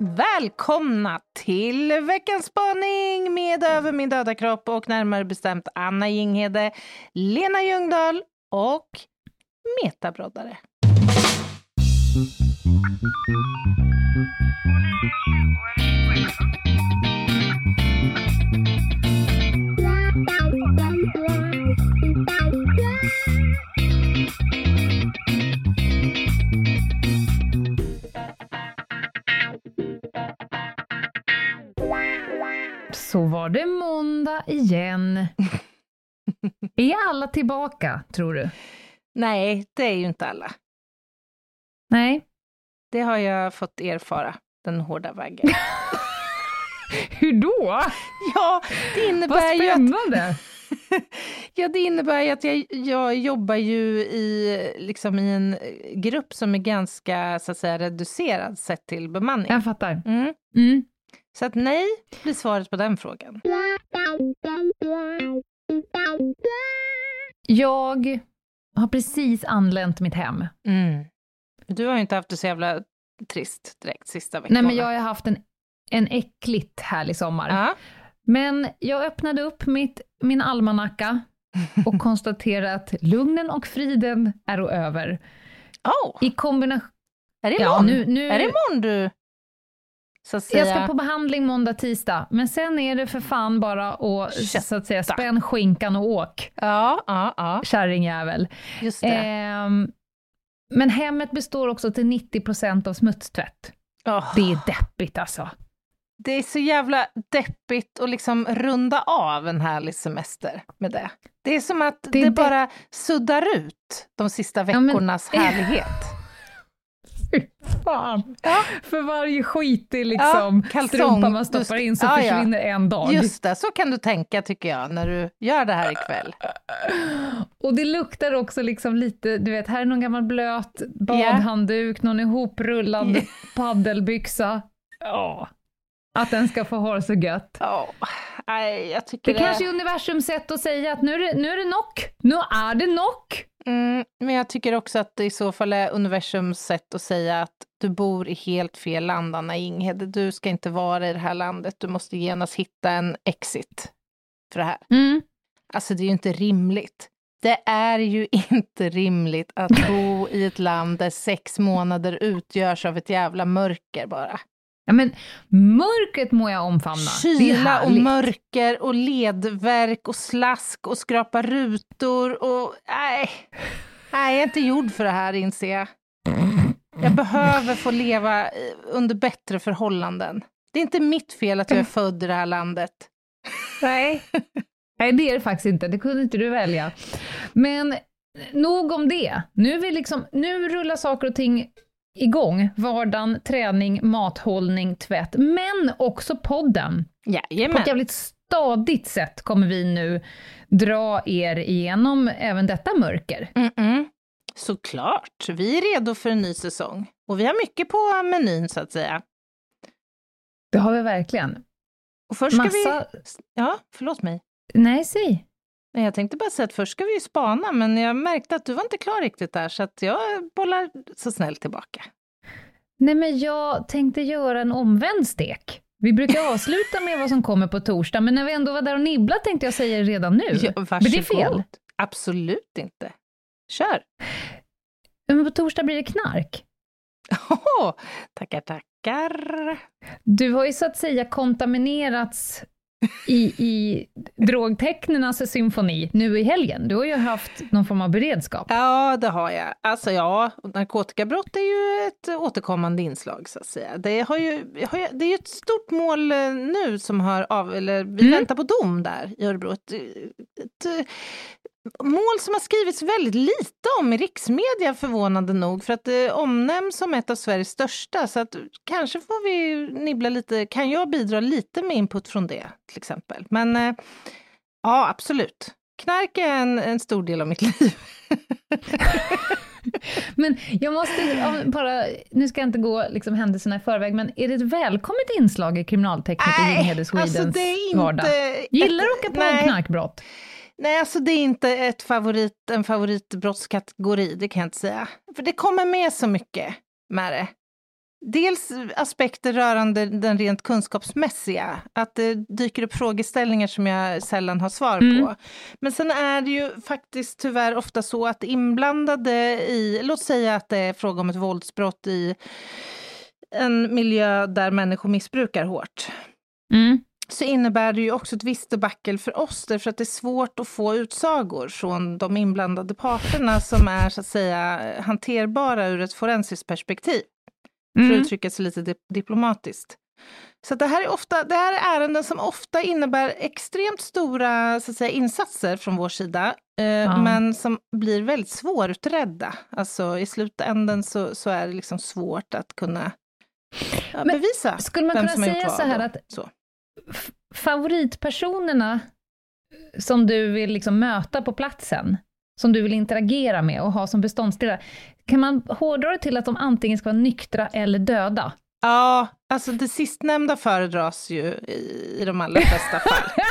Välkomna till veckans spaning med Över min döda kropp och närmare bestämt Anna Jinghede, Lena Ljungdahl och Metabroddare. Så var det måndag igen. är alla tillbaka, tror du? Nej, det är ju inte alla. Nej. Det har jag fått erfara den hårda vägen. Hur då? Ja, det Vad innebär ju att spännande! Ja, det innebär ju att jag, jag jobbar ju i, liksom i en grupp som är ganska så att säga, reducerad sett till bemanning. Jag fattar. Mm. Mm. Så att nej blir svaret på den frågan. Jag har precis anlänt till mitt hem. Mm. Du har ju inte haft det så jävla trist direkt sista veckan. Nej, men jag har haft en, en äckligt härlig sommar. Ja. Men jag öppnade upp mitt, min almanacka och konstaterade att lugnen och friden är över. Oh, I kombination... är det Ja, imorgon? nu, nu... Är det imorgon du säga... Jag ska på behandling måndag, tisdag, men sen är det för fan bara att, Kötta. så att säga, spänn skinkan och åk, Ja, ja, ja, kärringjävel. just det. Ehm, men hemmet består också till 90% av smutstvätt. Åh, Det är deppigt alltså. det är så jävla deppigt att liksom runda av en härlig semester med det. Det är som att det, Det bara suddar ut de sista Ja, men- veckornas härlighet. Fy fan! Ja. För varje skitig liksom, Ja, kalsong. strumpa man stoppar in så Ja, försvinner en dag. Just det, så kan du tänka tycker jag när du gör det här ikväll. Och det luktar också liksom lite, du vet, här är någon gammal blöt badhandduk, någon ihoprullad Ja. paddelbyxa. Ja. Att den ska få ha det så gött. Ja, nej, jag tycker Det kanske är universums sätt att säga att nu är det, nu är det knock, nu är det knock. Mm, men jag tycker också att det i så fall är universums sätt att säga att du bor i helt fel land, Anna Inghede. Du ska inte vara i det här landet. Du måste genast hitta en exit för det här. Mm. Alltså, det är ju inte rimligt. Det är ju inte rimligt att bo i ett land där sex månader utgörs av ett jävla mörker bara. Ja, men mörkret må jag omfamna. Kyla och mörker och ledverk och slask och skrapa rutor och nej. Nej, jag är inte gjord för det här inser jag. Jag behöver få leva eh, under bättre förhållanden. Det är inte mitt fel att jag är född i det här landet. Nej. Nej, det är det faktiskt inte. Det kunde inte du välja. Men nog om det. Nu, är vi liksom, nu rullar saker och ting igång. Vardagen, träning, mathållning, tvätt, men också podden. På Jajamän. ett jävligt stadigt sätt kommer vi nu dra er igenom även detta mörker. Mm-mm. Såklart. Vi är redo för en ny säsong. Och vi har mycket på menyn så att säga. Det har vi verkligen. Och först ska Massa... vi... Ja, förlåt mig. Nej, säg. Jag tänkte bara säga att först ska vi ju spana, men jag märkte att du var inte klar riktigt där, så att jag bollar så snällt tillbaka. Nej, men jag tänkte göra en omvänd stek. Vi brukar avsluta med vad som kommer på torsdag, men när vi ändå var där och nibblade tänkte jag säga det redan nu. Ja, men det är fel. Absolut inte. Kör! Men på torsdag blir det knark. Oh, tackar, tackar. Du har ju så att säga kontaminerats i, i drogtecknenas symfoni nu i helgen. Du har ju haft någon form av beredskap. Ja, det har jag. Alltså ja, narkotikabrott är ju ett återkommande inslag så att säga. Det, har ju, har ju, det är ju ett stort mål eh, nu som har av, eller vi Mm. väntar på dom där i Örebro. Ett, ett, mål som har skrivits väldigt lite om i riksmedia förvånande nog för att det omnämns som ett av Sveriges största så att kanske får vi nibbla lite, kan jag bidra lite med input från det till exempel. Men eh, ja, absolut. knark är en, en stor del av mitt liv. Men jag måste bara, nu ska jag inte gå liksom händelserna i förväg, men är det ett välkommet inslag i kriminaltekniker Ginghede Swedens alltså det är inte vardag? Gillar du att åka på nej. knarkbrott? Nej, alltså det är inte ett favorit, en favoritbrottskategori, det kan jag inte säga. För det kommer med så mycket med det. Dels aspekter rörande den rent kunskapsmässiga, att det dyker upp frågeställningar som jag sällan har svar Mm. på. Men sen är det ju faktiskt tyvärr ofta så att inblandade i, låt säga att det är fråga om ett våldsbrott i en miljö där människor missbrukar hårt, Mm. Så innebär det ju också ett visst debacle för oss, därför att det är svårt att få utsagor från de inblandade parterna som är så att säga hanterbara ur ett forensiskt perspektiv, för att Mm. uttrycka sig lite dip- diplomatiskt. Så det, här är ofta, det här är ärenden som ofta innebär extremt stora så att säga, insatser från vår sida, eh, men som blir väldigt svårutredda. Alltså i slutändan så, så är det liksom svårt att kunna ja, bevisa skulle man vem kunna som har gjort säga vad så här att så. Favoritpersonerna som du vill liksom möta på platsen, som du vill interagera med och ha som beståndsdelar, kan man hårdra det till att de antingen ska vara nyktra eller döda? Ja, alltså det sistnämnda föredras ju i, i de allra flesta fall.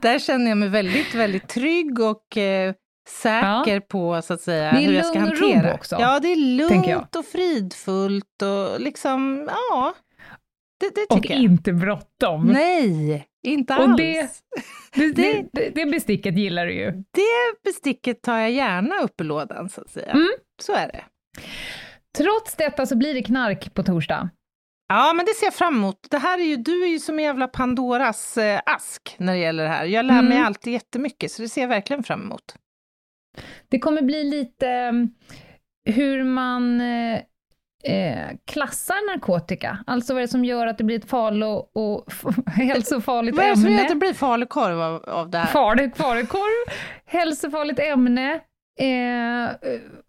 Där känner jag mig väldigt, väldigt trygg och eh, säker på så att säga Det är hur jag ska lugn och ro hantera. också, Ja, det är lugnt och fridfullt och liksom, ja, det, det Och tycker jag. inte bråttom. Nej, inte Och alls. det- Det, det, det, det besticket gillar du ju. Det besticket tar jag gärna upp i lådan, så att säga. Mm. Så är det. Trots detta så blir det knark på torsdag. Ja, men det ser jag fram emot. Det här är ju, du är ju som en jävla Pandoras eh, ask när det gäller det här. Jag lär mig Mm. alltid jättemycket, så det ser jag verkligen fram emot. Det kommer bli lite eh, hur man eh, klassar narkotika. Alltså vad är det som gör att det blir ett farligt och hälsofarligt Vad är det som gör ämne? att det blir falukorv av, av det här? Farligt falukorv, hälsofarligt ämne. Eh,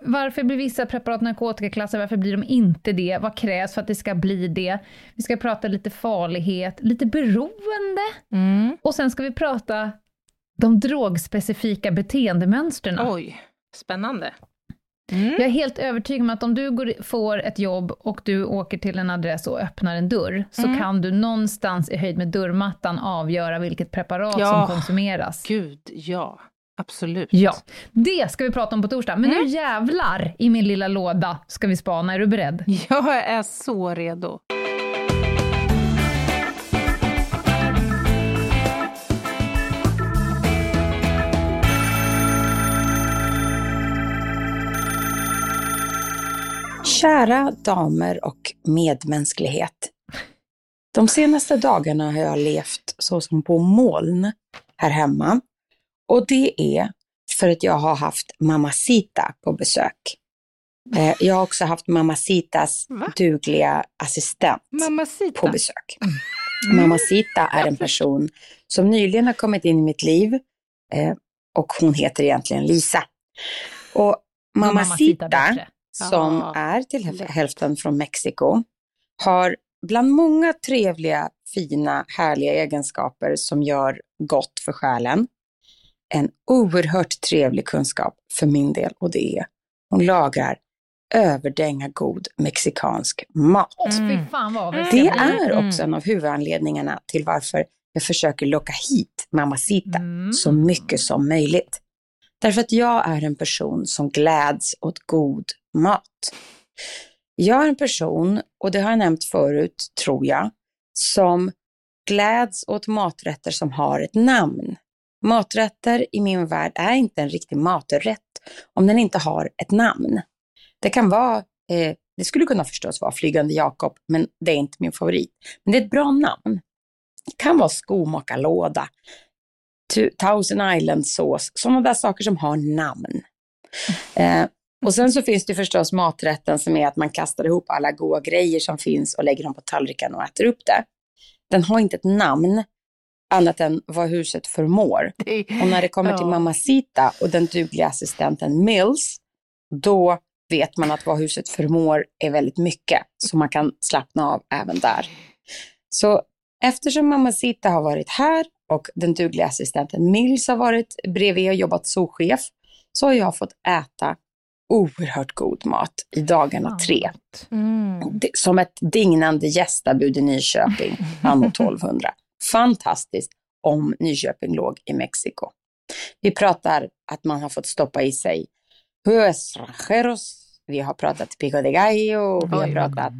varför blir vissa preparat narkotikaklassade, varför blir de inte det? Vad krävs för att det ska bli det? Vi ska prata lite farlighet, lite beroende Mm. och sen ska vi prata de drogspecifika beteendemönstren. Oj, spännande. Mm. Jag är helt övertygad om att om du går, får ett jobb och du åker till en adress och öppnar en dörr, så Mm. kan du någonstans i höjd med dörrmattan avgöra vilket preparat Ja. som konsumeras. Gud, ja. Absolut. Ja, det ska vi prata om på torsdag. Men Mm. nu jävlar i min lilla låda ska vi spana. Är du beredd? Jag är så redo. Kära damer och medmänsklighet. De senaste dagarna har jag levt så som på moln här hemma. Och det är för att jag har haft Mamacita på besök. Eh, Jag har också haft Mamacitas Va? dugliga assistent Mamacita. på besök. Mamacita är en person som nyligen har kommit in i mitt liv eh, och hon heter egentligen Lisa. Och Mamacita, bättre. Som Ja, är till lätt. hälften från Mexiko, har bland många trevliga, fina, härliga egenskaper som gör gott för själen. En oerhört trevlig kunskap för min del och det är hon lagar överdänga god mexikansk mat. Mm. Mm. Det är Mm. också en av huvudanledningarna till varför jag försöker locka hit Mamacita Mm. så mycket som möjligt. Därför att jag är en person som gläds åt god mat. Jag är en person, och det har jag nämnt förut, tror jag, som gläds åt maträtter som har ett namn. Maträtter i min värld är inte en riktig maträtt om den inte har ett namn. Det kan vara, eh, det skulle kunna förstås vara Flygande Jakob, men det är inte min favorit. Men det är ett bra namn. Det kan vara skomakarlåda, Thousand Island-sås, sådana där saker som har namn. Eh, och sen så finns det förstås maträtten som är att man kastar ihop alla goda grejer som finns och lägger dem på tallriken och äter upp det. Den har inte ett namn annat än vad huset förmår. Och när det kommer till. Mamacita och den dugliga assistenten Mills, då vet man att vad huset förmår är väldigt mycket, så man kan slappna av även där. Så eftersom Mamacita har varit här och den dugliga assistenten Mills har varit bredvid och jobbat souschef, så har jag fått äta oerhört god mat i dagarna tre. Mm. Som ett dignande gästabud i Nyköping anno 1200. Fantastiskt om Nyköping låg i Mexiko. Vi pratar att man har fått stoppa i sig hues rancheros, vi har pratat pico de gallo, vi har pratat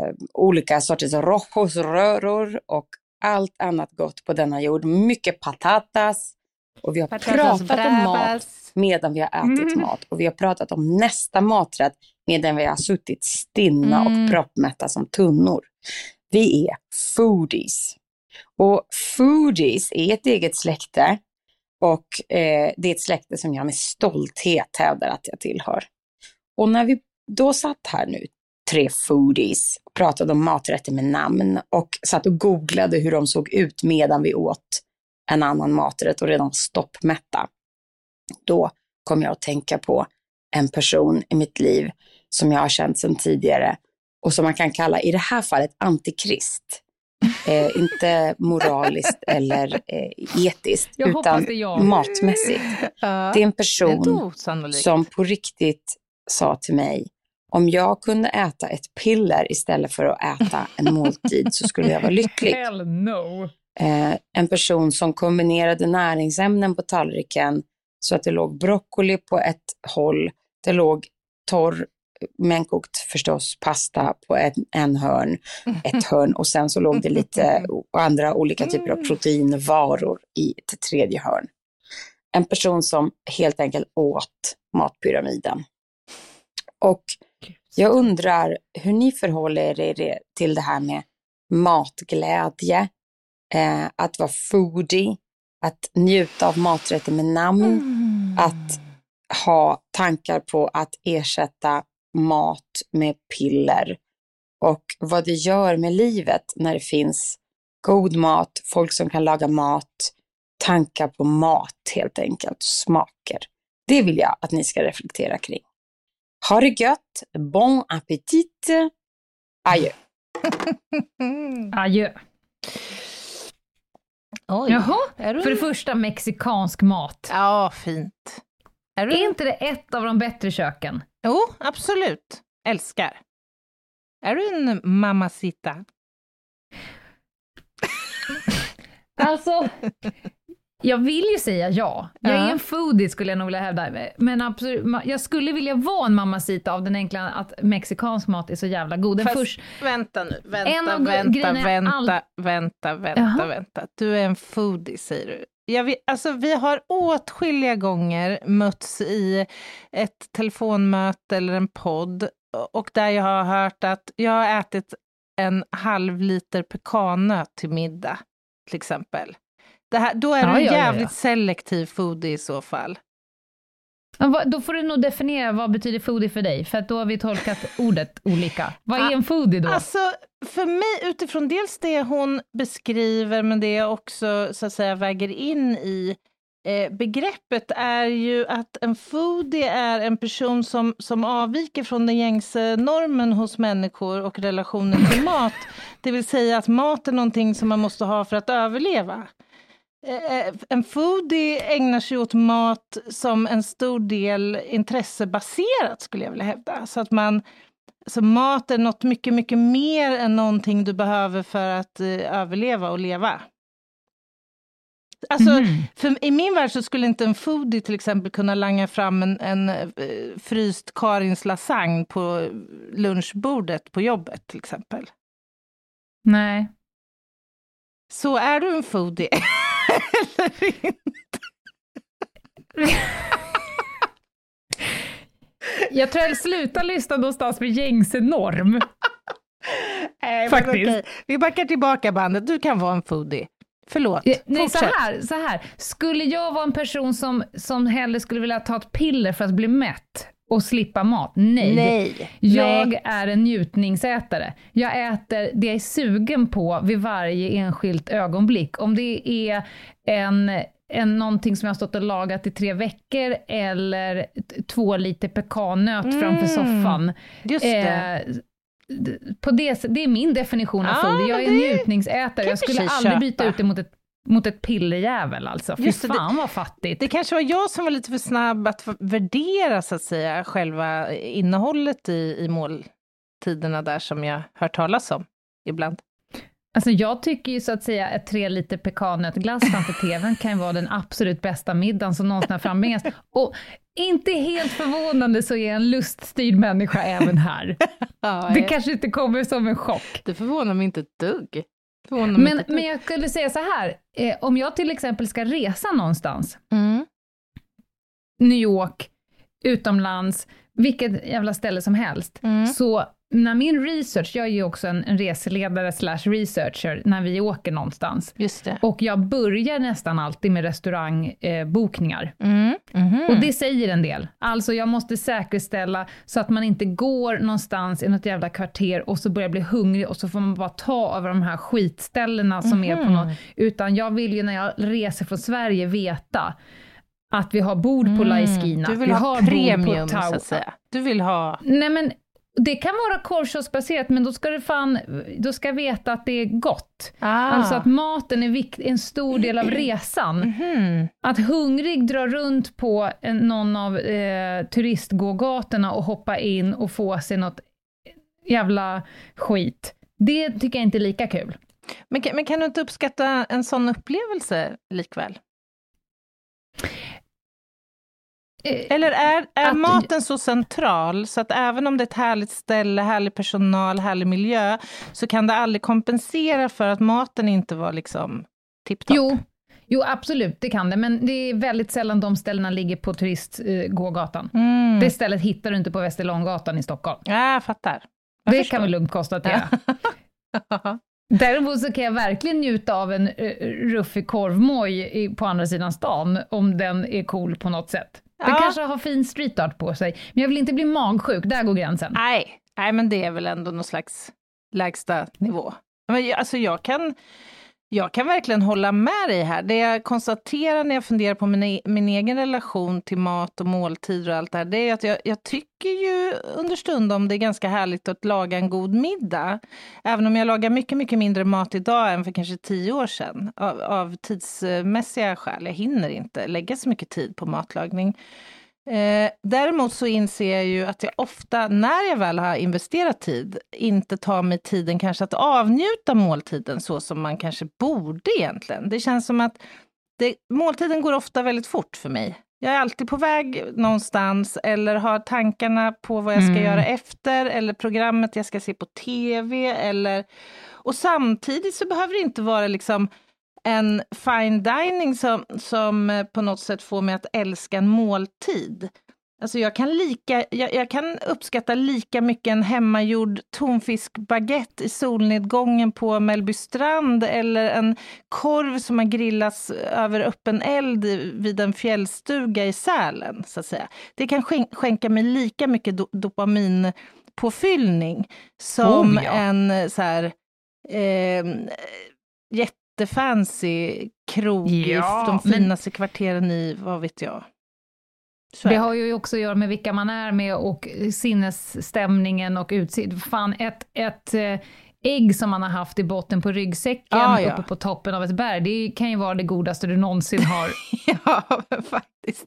eh, olika sorters rojos, röror och allt annat gott på denna jord. Mycket patatas. Och vi har Patatas pratat om mat medan vi har ätit Mm. mat. Och vi har pratat om nästa maträtt medan vi har suttit stinna Mm. och proppmätta som tunnor. Vi är foodies. Och foodies är ett eget släkte och eh, det är ett släkte som jag med stolthet hävdar att jag tillhör. Och när vi då satt här nu, tre foodies, pratade om maträtter med namn och satt och googlade hur de såg ut medan vi åt en annan maträtt och redan var stoppmätta. Då kom jag att tänka på en person i mitt liv som jag har känt sedan tidigare och som man kan kalla, i det här fallet, antikrist. Eh, inte moraliskt eller eh, etiskt, Jag utan är matmässigt. Det är en är person osannolikt. som på riktigt sa till mig, om jag kunde äta ett piller istället för att äta en måltid så skulle jag vara lycklig. Hell no. Eh, en person som kombinerade näringsämnen på tallriken så att det låg broccoli på ett håll, det låg torr, menkokt förstås, pasta på en, en hörn, ett hörn och sen så låg det lite andra olika typer av proteinvaror i ett tredje hörn. En person som helt enkelt åt matpyramiden. Och jag undrar hur ni förhåller er till det här med matglädje, eh, att vara foodie, att njuta av maträtter med namn, Mm. att ha tankar på att ersätta mat med piller och vad det gör med livet när det finns god mat, folk som kan laga mat, tankar på mat helt enkelt, smaker. Det vill jag att ni ska reflektera kring. Ha det gött, bon appetit, adjö. Adjö. Oj. Jaha, Är du... för det första mexikansk mat. Ja, fint. Är du... Är inte det ett av de bättre köken? Jo, absolut. Älskar. Är du en mamacita? Alltså, jag vill ju säga ja. Jag är en foodie skulle jag nog vilja hävda. Men absolut, jag skulle vilja vara en mamacita av den enkla att mexikansk mat är så jävla god. Den Fast- först, Vänta nu, vänta, vänta, vänta, all- vänta, vänta, Jaha. vänta. Du är en foodie, säger du. Jag vet, alltså, vi har åtskilliga gånger mötts i ett telefonmöte eller en podd och där jag har hört att jag har ätit en halv liter pekannöt till middag, till exempel. Det här, då är Ja, du en ja, jävligt ja. selektiv foodie i så fall. Vad- då får du nog definiera vad betyder foodie för dig, för att då har vi tolkat ordet olika. Vad är Ah, en foodie då? Alltså, för mig, utifrån dels det hon beskriver, men det jag också så att säga väger in i eh, begreppet är ju att en foodie är en person som, som avviker från den gängse normen hos människor och relationen till mat. Det vill säga att mat är någonting som man måste ha för att överleva. Eh, En foodie ägnar sig åt mat som en stor del intressebaserat, skulle jag vilja hävda. Så att man så mat är något mycket, mycket mer än någonting du behöver för att eh, överleva och leva. Alltså, Mhm. för, i min värld så skulle inte en foodie till exempel kunna langa fram en, en eh, fryst Karins lasagne på lunchbordet på jobbet till exempel. Nej. Så är du en foodie? Eller inte? Jag tror jag slutar lyssna någonstans med gängse norm. Nej, Faktiskt. okej. Vi backar tillbaka bandet. Du kan vara en foodie. Förlåt. Eh, Nej, så Fortsätt. här, så här. Skulle jag vara en person som, som hellre skulle vilja ta ett piller för att bli mätt och slippa mat? Nej. Nej. Jag Nej. är en njutningsätare. Jag äter det jag är sugen på vid varje enskilt ögonblick. Om det är en, en, någonting som jag har stått och lagat i tre veckor eller två liter pekannöt Mm. framför soffan. Just det. Eh, på det, det är min definition av Ja, food. Jag är en det njutningsätare. Jag skulle aldrig byta köpa. ut det mot ett mot ett pillerjävel alltså. Fy Just det, fan vad fattigt. Det kanske var jag som var lite för snabb att värdera, så att säga, själva innehållet i, i måltiderna där som jag hört talas om ibland. Alltså jag tycker ju så att säga att tre liter pekannötglass framför tvn kan ju vara den absolut bästa middagen som någonsin har frambringats. Och inte helt förvånande så är jag en luststyrd människa även här. Ja, Det kanske inte kommer som en chock. det förvånar mig inte ett dugg. Men, men jag skulle säga så här, eh, om jag till exempel ska resa någonstans, Mm. New York, utomlands, vilket jävla ställe som helst, Mm. så när min research, jag är ju också en, en reseledare slash researcher när vi åker någonstans, Just det. och jag börjar nästan alltid med restaurangbokningar. Eh, bokningar. Mm. Mhm. Och det säger en del. Alltså jag måste säkerställa så att man inte går någonstans i något jävla kvarter och så börjar bli hungrig och så får man bara ta över de här skitställena som är på Mhm. något. Utan jag vill ju när jag reser från Sverige veta att vi har bord på. Mm. Du vill vi ha har bord premium, på Tau- så att säga. Du vill ha... Nej men det kan vara korvkiosksbaserat, men då ska du fan, då ska veta att det är gott. Ah. Alltså att maten är vikt, en stor del av resan. Mhm. Att hungrig dra runt på en, någon av eh, turistgågatorna och hoppa in och få sig något jävla skit, det tycker jag inte är lika kul. Men, men kan du inte uppskatta en sån upplevelse likväl? Eller är, är Att- maten så central så att även om det är ett härligt ställe, härlig personal, härlig miljö, så kan det aldrig kompensera för att maten inte var liksom tipptopp? jo, jo, absolut, det kan det, men det är väldigt sällan de ställena ligger på turistgågatan. Mm. Det stället hittar du inte på Västerlånggatan i Stockholm. Ja, jag fattar. Jag det förstår. kan vi lugnt konstatera. Däremot så kan jag verkligen njuta av en uh, ruffig korvmoj på andra sidan stan, om den är cool på något sätt. Den Ja. kanske har fin street art på sig, men jag vill inte bli magsjuk, där går gränsen. Nej, nej, men det är väl ändå någon slags lägsta nivå. Men alltså jag kan, jag kan verkligen hålla med dig här. Det jag konstaterar när jag funderar på min, e- min egen relation till mat och måltider och allt det här, det är att jag, jag tycker ju understundom det är ganska härligt att laga en god middag. Även om jag lagar mycket, mycket mindre mat idag än för kanske tio år sedan. Av, av tidsmässiga skäl. Jag hinner inte lägga så mycket tid på matlagning. Eh, däremot så inser jag ju att jag ofta, när jag väl har investerat tid, inte tar mig tiden kanske att avnjuta måltiden så som man kanske borde egentligen. Det känns som att det, måltiden går ofta väldigt fort för mig. Jag är alltid på väg någonstans eller har tankarna på vad jag ska Mm. göra efter eller programmet jag ska se på tv eller... Och samtidigt så behöver det inte vara liksom en fine dining som, som eh, på något sätt får mig att älska en måltid. Alltså jag kan, lika, jag, jag kan uppskatta lika mycket en hemmagjord tonfiskbaguette i solnedgången på Mellbystrand eller en korv som har grillats över öppen eld vid en fjällstuga i Sälen. Så att säga. Det kan skän- skänka mig lika mycket do, dopaminpåfyllning som Oh, ja. en eh, så här, eh, jättefancy krog Ja, i de men- finaste kvarteren i, vad vet jag. Så Det har ju också att göra med vilka man är med och sinnesstämningen och utsikt. Fan, ett, ett eh, ägg som man har haft i botten på ryggsäcken Ah, ja. uppe på toppen av ett berg, det kan ju vara det godaste du någonsin har. Ja, men faktiskt.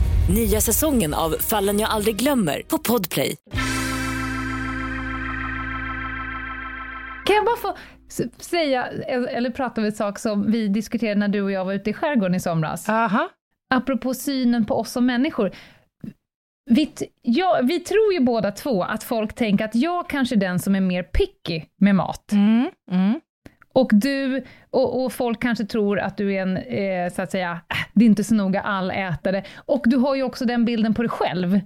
Nya säsongen av Fallen jag aldrig glömmer på Podplay. Kan jag bara få säga, eller prata om en sak som vi diskuterade när du och jag var ute i skärgården i somras? Aha. Apropå synen på oss som människor. Vi, ja, vi tror ju båda två att folk tänker att jag kanske är den som är mer picky med mat. Mm, mm. Och du, och, och folk kanske tror att du är en, eh, så att säga, äh, det är inte så noga allätare. Och du har ju också den bilden på dig själv.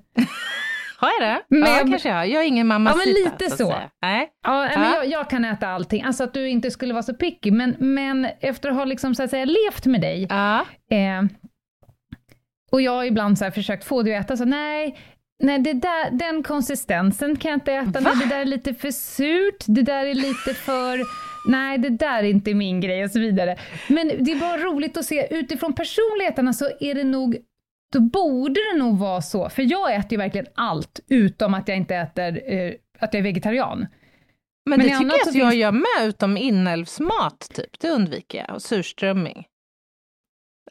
Har jag det? Men- ja, kanske jag har. Jag är ingen mamma Ja, men lite så. säga. Nej. Ja, nej, men Ja. jag, jag kan äta allting. Alltså att du inte skulle vara så picky. Men, men efter att ha liksom, så att säga, levt med dig, Ja. eh, och jag har ibland så här försökt få det att äta, så nej, nej det där, den konsistensen kan jag inte äta, nej, det där är lite för surt, det där är lite för, nej det där är inte min grej och så vidare. Men det är bara roligt att se, utifrån personligheterna så är det nog då borde det nog vara så, för jag äter ju verkligen allt, utom att jag inte äter, eh, att jag är vegetarian. Men, Men det tycker jag att jag finns- gör med, utom inälvsmat, typ. Det undviker jag. Och surströmming.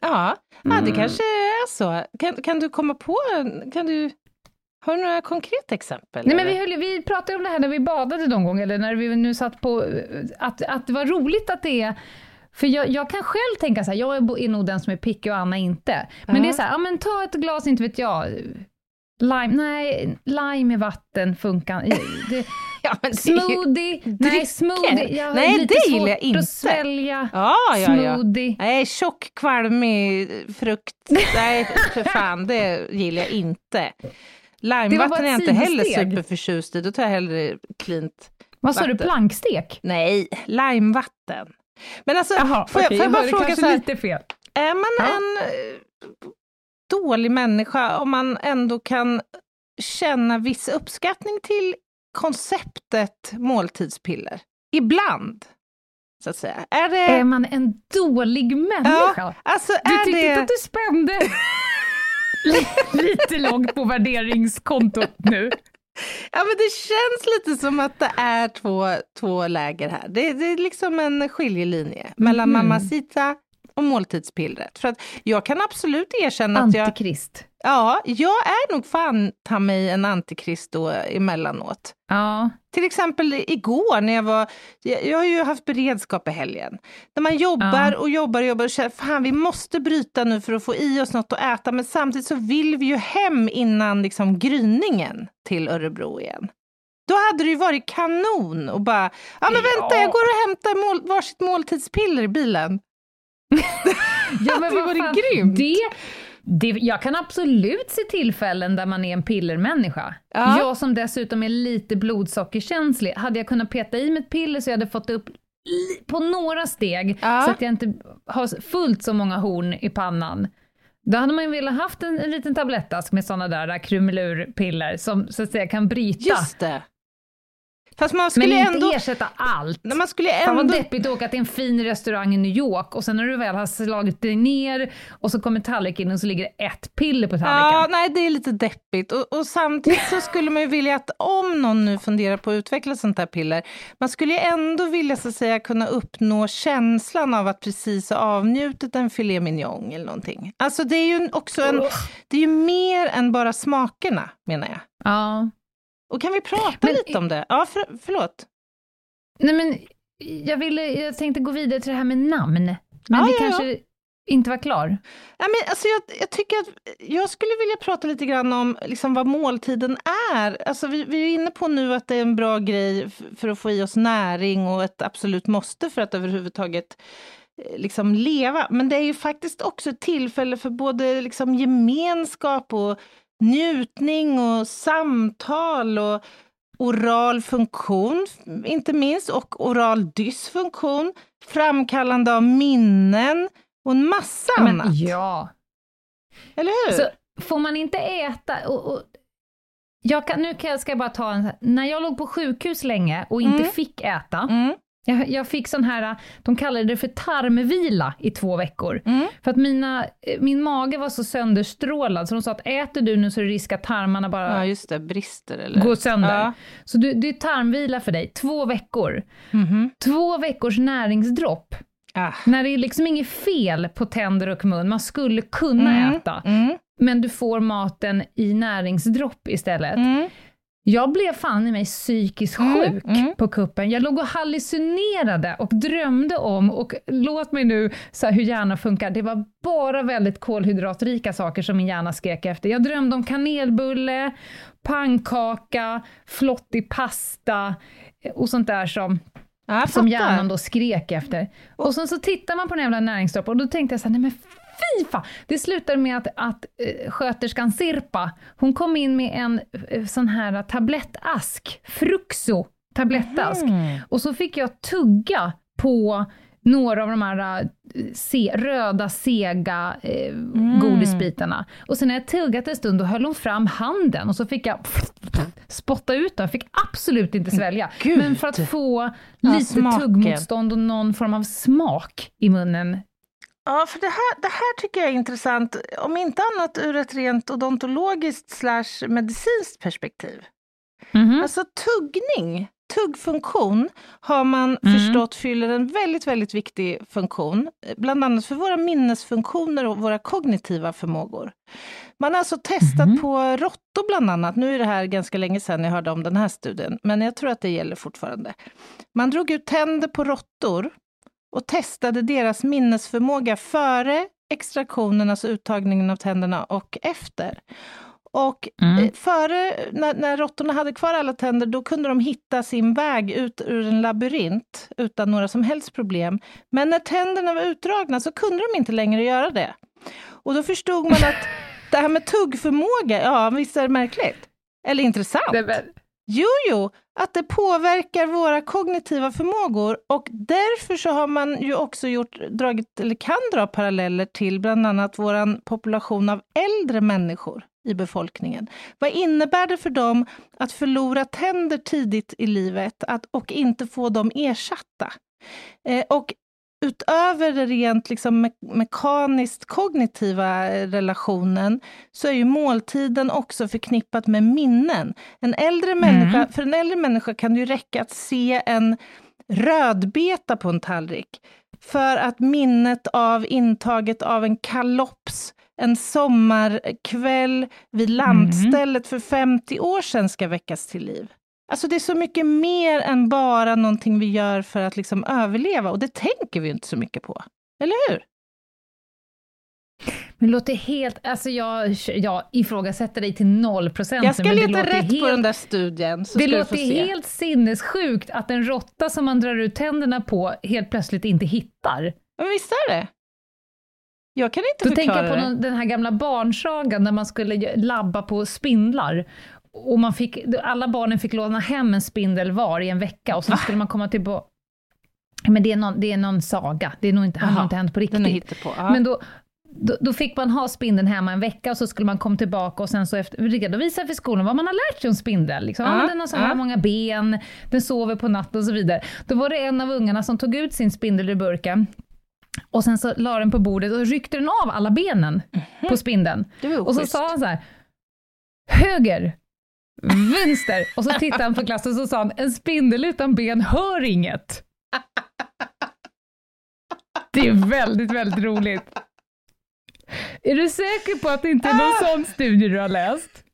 Ja, ja det Mm. kanske är så. Kan, kan du komma på, kan du, har du några konkreta exempel? Nej, men vi, höll, vi pratade om det här när vi badade någon gång, eller när vi nu satt på, att, att det var roligt att det är för jag, jag kan själv tänka så här, jag är nog den som är picky och Anna inte. Men Ja. det är så här, ja men ta ett glas, inte vet jag, lime, nej, lime i vatten funkar det, ja, det Smoothie, nej smoothie, jag har Nej, lite det svårt gillar jag inte. att svälja Ja, ja, ja. smoothie. Nej, tjock, kvalmig frukt. Nej, för fan, det gillar jag inte. Bara Limevatten är jag inte heller superförtjust i. Då tar jag hellre klint Vad sa du, plankstek? Nej, limevatten. Men alltså, Jaha, får, jag, okej, får jag bara hörde fråga så här, lite fel. är man Ja. en eh, dålig människa om man ändå kan känna viss uppskattning till konceptet måltidspiller? Ibland, så att säga. Är det... Är man en dålig människa? ja, alltså Du tyckte det... inte att du spände lite långt på värderingskontot nu? Ja, men det känns lite som att det är två, två läger här. Det, det är liksom en skiljelinje mellan Mhm. mamacita och måltidspillret. För att jag kan absolut erkänna att jag... Antikrist. Ja, jag är nog fan ta mig en antikrist då emellanåt. Ja. Till exempel igår när jag var, jag, jag har ju haft beredskap i helgen. När man jobbar Ja. och jobbar och jobbar och känner, fan vi måste bryta nu för att få i oss något att äta, men samtidigt så vill vi ju hem innan liksom gryningen till Örebro igen. Då hade det ju varit kanon och bara, ja men vänta Ja. jag går och hämtar mål, varsitt måltidspiller i bilen. Ja, Det var vad fan, grymt. Det, det, jag kan absolut se tillfällen där man är en pillermänniska. Ja. Jag som dessutom är lite blodsockerkänslig, hade jag kunnat peta i mig ett piller så jag hade fått upp på några steg, Ja. så att jag inte har fullt så många horn i pannan. Då hade man ju velat haft en, en liten tablettask med sådana där, där krumelurpiller som så att säga kan bryta. Fast man men skulle inte ändå... ersätta allt. Nej, Man skulle Fan vad ändå... deppigt att åka till en fin restaurang i New York och sen när du väl har slagit dig ner och så kommer tallriken och så ligger det ett piller på tallriken. Ja, nej det är lite deppigt. Och, och samtidigt så skulle man ju vilja att om någon nu funderar på att utveckla sånt här piller, man skulle ju ändå vilja så att säga kunna uppnå känslan av att precis ha avnjutit en filet mignon eller någonting. Alltså det är ju också en, det är ju mer än bara smakerna menar jag. Ja. Och kan vi prata Men- lite om det? Ja, för, förlåt. Nej men, jag, ville, jag tänkte gå vidare till det här med namn. Men Ja, vi ja, kanske inte var klar. Ja, men alltså jag, jag tycker att jag skulle vilja prata lite grann om liksom vad måltiden är. Alltså vi, vi är inne på nu att det är en bra grej för att få i oss näring och ett absolut måste för att överhuvudtaget eh, liksom leva. Men det är ju faktiskt också ett tillfälle för både liksom gemenskap och njutning och samtal och oral funktion, inte minst, och oral dysfunktion, framkallande av minnen och en massa men, annat. ja. Eller hur? Så får man inte äta... Och, och, jag kan, nu kan jag, ska jag bara ta en... När jag låg på sjukhus länge och inte Mm. fick äta, Mm, jag, jag fick sån här, de kallade det för tarmvila i två veckor. mm. För att mina, eh, min mage var så sönderstrålad, så de sa att äter du nu så är det risk att tarmarna bara Ja, just det. Brister eller? går sönder. Ja. Så du, det är tarmvila för dig, två veckor. Mhm. Två veckors näringsdropp. Ah. När det är liksom inget fel på tänder och mun, man skulle kunna Mm, äta, Mm. men du får maten i näringsdropp istället. Mm. Jag blev fan i mig psykiskt Mm, sjuk mm. på kuppen. Jag låg och hallucinerade och drömde om, och låt mig nu här, hur hjärnan funkar, det var bara väldigt kolhydratrika saker som min hjärna skrek efter. Jag drömde om kanelbulle, pannkaka, flottig pasta och sånt där som som hjärnan då skrek efter. Och sen så tittar man på den jävla näringsdroppen och då tänkte jag så här, nej men fy fan! Det slutade med att, att eh, sköterskan Sirpa, hon kom in med en eh, sån här tablettask, Fruxo tablettask. Mm. Och så fick jag tugga på några av de här eh, se, röda, sega eh, Mm. godisbitarna. Och sen när jag tuggat en stund, då höll hon fram handen och så fick jag spotta ut den. fick absolut inte svälja. Gud. Men för att få Ja, lite smaken. tuggmotstånd och någon form av smak i munnen. Ja, för det här, det här tycker jag är intressant, om inte annat ur ett rent odontologiskt slash medicinskt perspektiv. Mhm. Alltså tuggning, tuggfunktion har man Mm. förstått fyller en väldigt, väldigt viktig funktion, bland annat för våra minnesfunktioner och våra kognitiva förmågor. Man har alltså testat Mhm. på råttor bland annat, nu är det här ganska länge sedan jag hörde om den här studien, men jag tror att det gäller fortfarande. Man drog ut tänder på råttor och testade deras minnesförmåga före extraktionen, alltså uttagningen av tänderna, och efter. Och Mm. eh, före, när, när råttorna hade kvar alla tänder, då kunde de hitta sin väg ut ur en labyrint utan några som helst problem. Men när tänderna var utdragna så kunde de inte längre göra det. Och då förstod man att det här med tuggförmåga, ja visst är det märkligt? Eller intressant? Jo, jo, att det påverkar våra kognitiva förmågor och därför så har man ju också gjort, dragit, eller kan dra paralleller till bland annat vår population av äldre människor i befolkningen. Vad innebär det för dem att förlora tänder tidigt i livet att, och inte få dem ersatta? Eh, och utöver det rent liksom me mekaniskt kognitiva relationen så är ju måltiden också förknippat med minnen. En äldre människa, för en äldre människa kan det ju räcka att se en rödbeta på en tallrik för att minnet av intaget av en kalops en sommarkväll vid landstället för 50 år sedan ska väckas till liv. Alltså det är så mycket mer än bara någonting vi gör för att liksom överleva och det tänker vi inte så mycket på. Eller hur? Men det låter helt, alltså jag, jag ifrågasätter dig till noll procent. Jag ska leta rätt på helt- den där studien. Så det låter helt sinnessjukt att en råtta som man drar ut tänderna på helt plötsligt inte hittar. Men visst är det? Jag kan inte Då tänker förklara jag på någon, den här gamla barnsagan där man skulle labba på spindlar. Och man fick, alla barnen fick låna hem en spindel var i en vecka och sen skulle man komma tillbaka. Men det är, någon, det är någon saga, det är nog inte, har nog inte hänt på riktigt. Ja. Men då, då, då fick man ha spindeln hemma en vecka och så skulle man komma tillbaka och sen så efter, redovisa för skolan vad man har lärt sig om spindel. Liksom. Ja, den har så här ja. många ben, den sover på natten och så vidare. Då var det en av ungarna som tog ut sin spindel ur burken och sen så la den på bordet och ryckte den av alla benen på spindeln. Mhm. Det var Och så sa han så här, höger, vänster. Och så tittade han på klassen och så sa han, en spindel utan ben hör inget. Det är väldigt, väldigt roligt. Är du säker på att det inte är någon Ah! sån studie du har läst?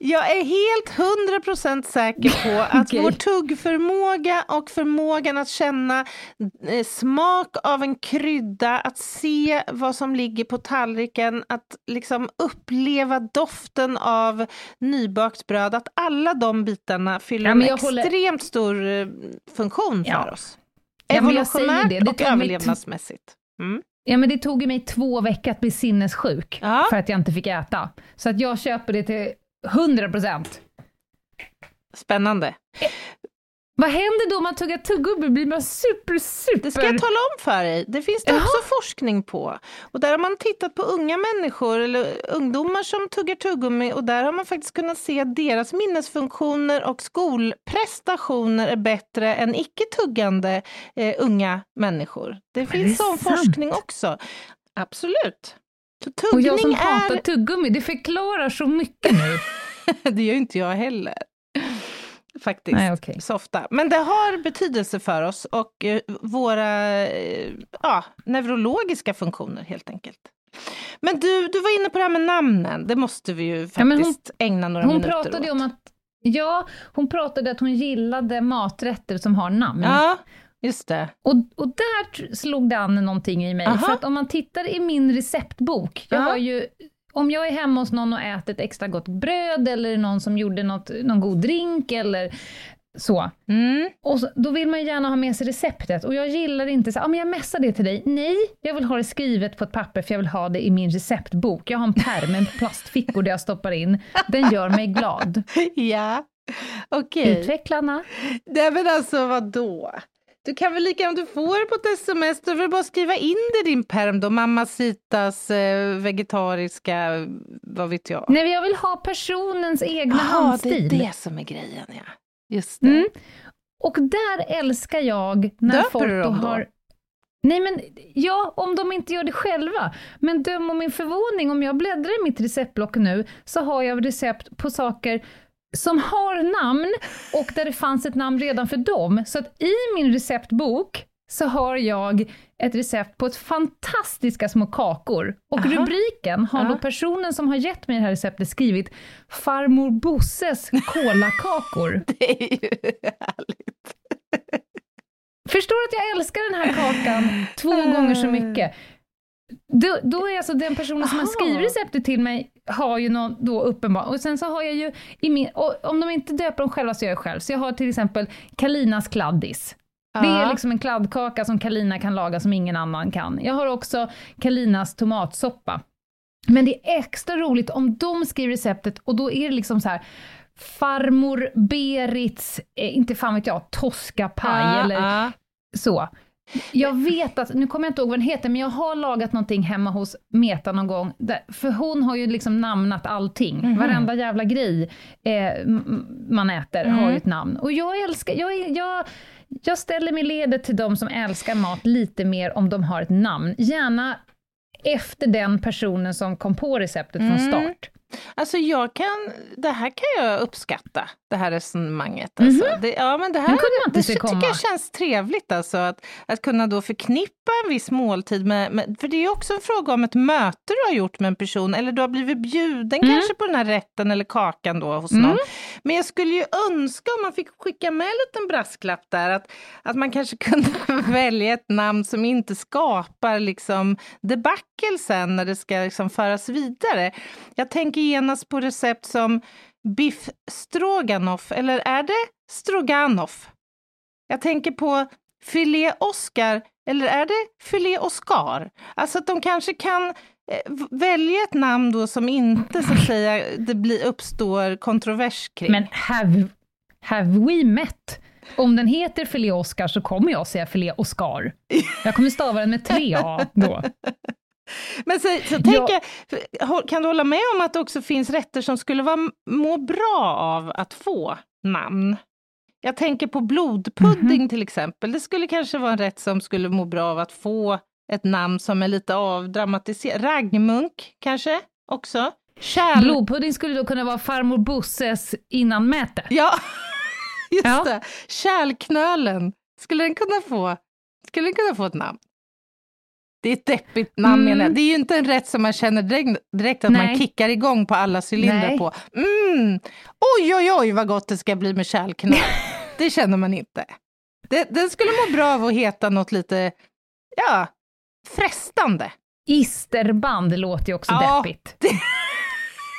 Jag är helt 100% säker på att Okej. vår tuggförmåga och förmågan att känna eh, smak av en krydda, att se vad som ligger på tallriken, att liksom uppleva doften av nybakt bröd, att alla de bitarna fyller Ja, en håller- extremt stor eh, funktion för Ja. oss. Ja, Evolutionärt det. Det och överlevnadsmässigt. Mm. Ja, men det tog mig två veckor att bli sinnessjuk Ja. för att jag inte fick äta. Så att jag köper det till 100 procent. Spännande. Vad händer då om man tuggar tuggummi? Blir man super, super... Det ska jag tala om för dig. Det finns det Jaha. också forskning på. Och där har man tittat på unga människor eller ungdomar som tuggar tuggummi och där har man faktiskt kunnat se att deras minnesfunktioner och skolprestationer är bättre än icke-tuggande eh, unga människor. Det är finns sån sant? forskning också. Absolut. Så Och tuggning jag som är... hatar tuggummi, det förklarar så mycket nu. det gör ju inte jag heller. Faktiskt. Nej, okej. Så ofta. Men det har betydelse för oss och eh, våra eh, ja, neurologiska funktioner helt enkelt. Men du, du var inne på det här med namnen. Det måste vi ju faktiskt Ja, hon- ägna några Hon minuter pratade åt. om att, ja, hon pratade att hon gillade maträtter som har namn. Ja, just det. Och, och där slog det an någonting i mig. Aha. För att om man tittar i min receptbok, jag Ja. har ju, om jag är hemma hos någon och äter ett extra gott bröd, eller någon som gjorde något, någon god drink, eller så. Mm. Och så, då vill man gärna ha med sig receptet. Och jag gillar inte så, ja men jag messar det till dig. Nej, jag vill ha det skrivet på ett papper, för jag vill ha det i min receptbok. Jag har en pärm med plastfickor där jag stoppar in. Den gör mig glad. Ja, okej. Utvecklarna. Nej men alltså vadå? Du kan väl lika om du får det på ett sms, du vill bara skriva in det i din perm då, Mamacitas eh, vegetariska, vad vet jag. Nej, jag vill ha personens egna Jaha, handstil. det är det som är grejen ja. Just det. Mm. Och där älskar jag när Döper folk du dem då? har... Nej men, ja, om de inte gör det själva. Men döm om min förvåning, om jag bläddrar i mitt receptblock nu, så har jag recept på saker som har namn och där det fanns ett namn redan för dem. Så att i min receptbok så har jag ett recept på ett fantastiska små kakor. Och Aha. rubriken har då Ja. personen som har gett mig det här receptet skrivit Farmor Bosses kolakakor. Det är ju härligt. Förstår att jag älskar den här kakan två gånger så mycket. Då, då är alltså den personen som har skrivit receptet till mig, har ju någon då uppenbar, och sen så har jag ju, i min, och om de inte döper dem själva så gör jag själv. Så jag har till exempel Kalinas kladdis. Det är Ja. liksom en kladdkaka som Kalina kan laga som ingen annan kan. Jag har också Kalinas tomatsoppa. Men det är extra roligt om de skriver receptet och då är det liksom så här farmor Berits, eh, inte fan vet jag, toskapaj Ja, eller ja. så. Jag vet att, nu kommer jag inte ihåg vad den heter, men jag har lagat någonting hemma hos Meta någon gång, där, för hon har ju liksom namnat allting. Mhm. Varenda jävla grej eh, man äter har Mm. ju ett namn. Och jag älskar, jag, jag, jag ställer mig ledet till de som älskar mat lite mer om de har ett namn. Gärna efter den personen som kom på receptet från Mm. start. Alltså jag kan, det här kan jag uppskatta, det här resonemanget. Alltså. Det, ja, men det här det se tycker komma. jag känns trevligt, alltså, att, att kunna då förknippa en viss måltid med, med, för det är också en fråga om ett möte du har gjort med en person, eller du har blivit bjuden Mm. kanske på den här rätten eller kakan då hos någon. Men jag skulle ju önska om man fick skicka med en liten brasklapp där, att, att man kanske kunde välja ett namn som inte skapar liksom debacle sen när det ska liksom föras vidare. Jag tänker genast på recept som biff stroganoff, eller är det stroganoff? Jag tänker på filé Oscar, eller är det filé Oscar? Alltså att de kanske kan eh, välja ett namn då som inte så att säga det blir, uppstår kontrovers kring. Men have, have we met? Om den heter filé Oscar så kommer jag säga filé Oscar. Jag kommer stava den med tre A då. Men så, så tänker jag, hå- kan du hålla med om att det också finns rätter som skulle vara, må bra av att få namn? Jag tänker på blodpudding till exempel. Det skulle kanske vara en rätt som skulle må bra av att få ett namn som är lite avdramatiserat. Raggmunk kanske också? Kärl... Blodpudding skulle då kunna vara farmor Bosses innanmäte. Ja, just Ja. det. Kärlknölen. Skulle den kunna få, skulle den kunna få ett namn? Det är ett deppigt namn Mm. menar. Det är ju inte en rätt som man känner direkt, direkt att man Nej. kickar igång på alla cylindrar Nej. på. Mm. Oj, oj, oj vad gott det ska bli med kärlknöl. det känner man inte. Det, den skulle må bra av att heta något lite, ja, frestande. Isterband låter ju också Ja, deppigt.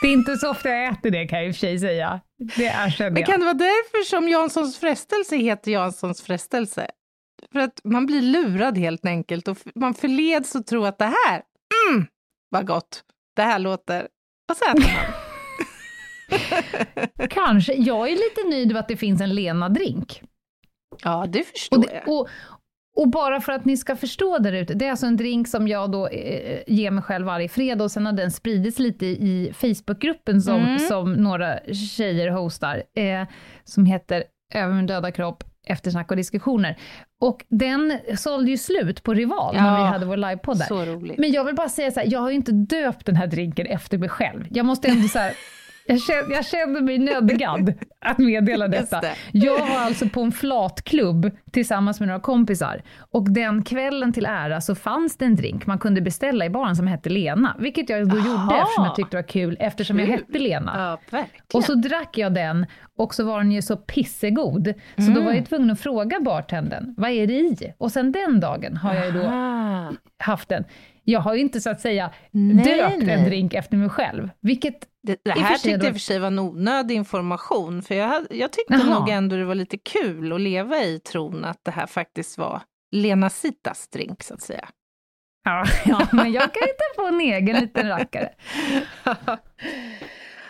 Det är inte så ofta jag äter det kan jag i och för sig säga. Det erkänner Men jag. kan det vara därför som Janssons frestelse heter Janssons frestelse? För att man blir lurad helt enkelt och man förleds att tro att det här, mm, vad gott, det här låter. Och så äter man. Kanske. Jag är lite nöjd med att det finns en Lena-drink. ja, det förstår Och, det, jag. och, och bara för att ni ska förstå där ute, det är alltså en drink som jag då eh, ger mig själv varje fredag och sen har den spridits lite i Facebookgruppen som, Mm. som några tjejer hostar, eh, som heter Över min döda kropp, eftersnack och diskussioner. Och den sålde ju slut på Rival när Ja, vi hade vår livepodd där. Så roligt. Men jag vill bara säga så här, jag har ju inte döpt den här drinken efter mig själv. Jag måste ändå så här, jag känner, jag känner mig nödgad att meddela detta. det. Jag var alltså på en flatklubb tillsammans med några kompisar och den kvällen till ära så fanns det en drink man kunde beställa i baren som hette Lena, vilket jag då gjorde Aha. eftersom jag tyckte det var kul, eftersom jag Kul. hette Lena. Ja. Och så drack jag den och så var den ju så pissegod, så då Mm. var jag tvungen att fråga bartendern, vad är det i? Och sen den dagen har jag ju då Ah. haft den. Jag har ju inte så att säga Nej, döpt nej. en drink efter mig själv, vilket Det, det här tyckte jag i och för sig var en onödig information, för jag, hade- jag tyckte Jaha. nog ändå det var lite kul att leva i tron att det här faktiskt var Lena Sitas drink, så att säga. Ja, ja, men jag kan hitta på en egen liten rackare. Ja,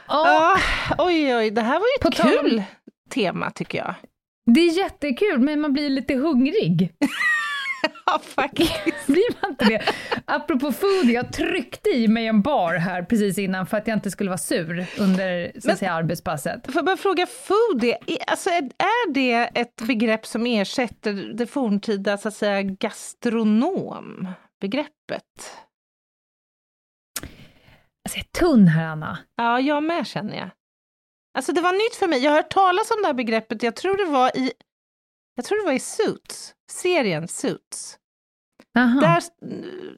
Ja, oj, oj, det här var ju ett kul tema, tycker jag. Det är jättekul, men man blir lite hungrig. Ja, faktiskt. Blir man inte det? Apropå food, jag tryckte i mig en bar här precis innan för att jag inte skulle vara sur under så Men- säga, arbetspasset. Får jag bara fråga, foodie, alltså är, är det ett begrepp som ersätter det forntida så att säga gastronom-begreppet? Alltså, jag är tunn här, Anna. Ja, jag med känner jag. Alltså det var nytt för mig. Jag har hört talas om det här begreppet, jag tror det var i, jag tror det var i Suits, serien Suits. Aha. Där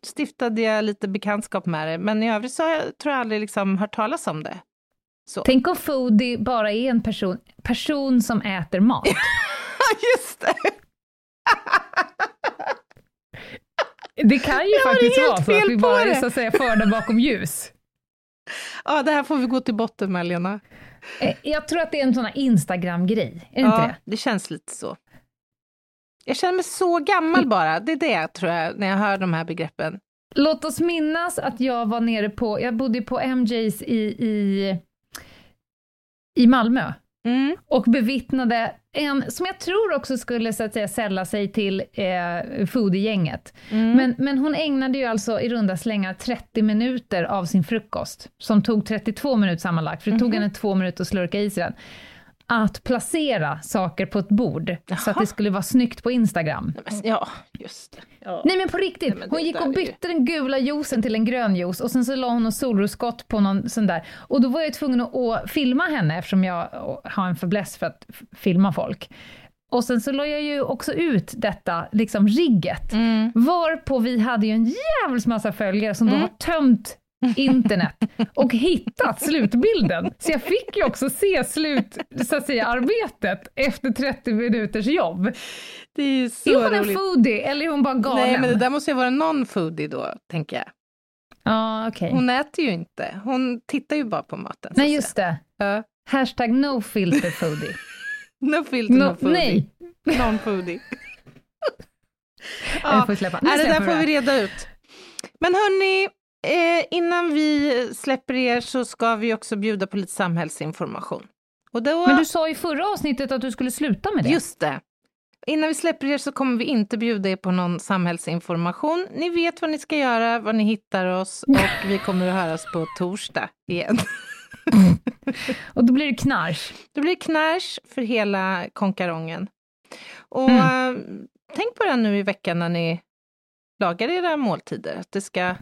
stiftade jag lite bekantskap med det, men i övrigt så jag, tror jag aldrig liksom hört talas om det. Så. Tänk om foodie bara är en person, person som äter mat. Just det! Det kan ju Jag faktiskt vara så att vi bara är så att säga förda bakom ljus. Ja, det här får vi gå till botten med, Lena. Eh, Jag tror att det är en sån här Instagram-grej, är det inte Ja, det? det känns lite så. Jag känner mig så gammal bara, det är det tror jag, när jag hör de här begreppen. Låt oss minnas att jag var nere på, jag bodde på MJs i, i, i Malmö Mm. och bevittnade en, som jag tror också skulle så att säga sälla sig till eh, foodie-gänget. Mm. Men, men hon ägnade ju alltså i runda slängar 30 minuter av sin frukost, som tog 32 minuter sammanlagt, för det Mhm. tog henne två minuter att slurka i sig den, att placera saker på ett bord, så att Jaha. det skulle vara snyggt på Instagram. Nej, men, ja, just det. Ja. Nej men på riktigt, Nej, hon gick och ju- bytte den gula juicen till en grön juice och sen så la hon något solrosskott på någon sån där. Och då var jag tvungen att, filma henne eftersom jag har en fäbless för att filma folk. Och sen så la jag ju också ut detta, liksom rigget, Mm. varpå vi hade ju en jävels massa följare som då har tömt internet och hittat slutbilden. Så jag fick ju också se slut, så att säga, arbetet efter 30 minuters jobb. Det är så är hon en roligt. foodie eller är hon bara galen? Nej, men det där måste ju vara non-foodie då, tänker jag. Ja, okej. Hon äter ju inte, hon tittar ju bara på maten. Nej, just det. Ja. Hashtag no filter foodie. No filter, no, No, foodie. nej, Non-foodie. jag får släppa. Nej, det där får vi reda ut. Men hörni, eh, innan vi släpper er så ska vi också bjuda på lite samhällsinformation. Då, Men du sa i förra avsnittet att du skulle sluta med det. Just det. Innan vi släpper er så kommer vi inte bjuda er på någon samhällsinformation. Ni vet vad ni ska göra, var ni hittar oss och vi kommer att höras på torsdag igen. Och då blir det knarsch. Det blir knärs för hela konkarongen. Och Mm. eh, tänk på det nu i veckan när ni lagar era måltider, att det ska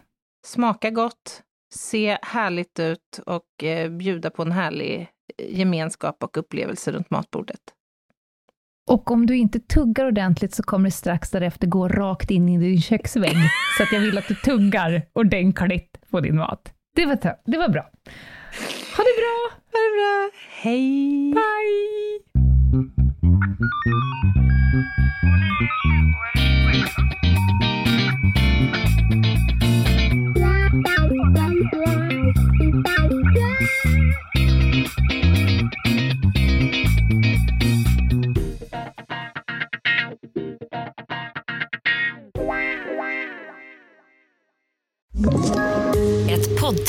smaka gott, se härligt ut och eh, bjuda på en härlig eh, gemenskap och upplevelse runt matbordet. Och om du inte tuggar ordentligt så kommer det strax därefter gå rakt in i din köksvägg. så att jag vill att du tuggar ordentligt på din mat. Det var, det var bra. Ha det bra! Ha det bra! Hej! Bye!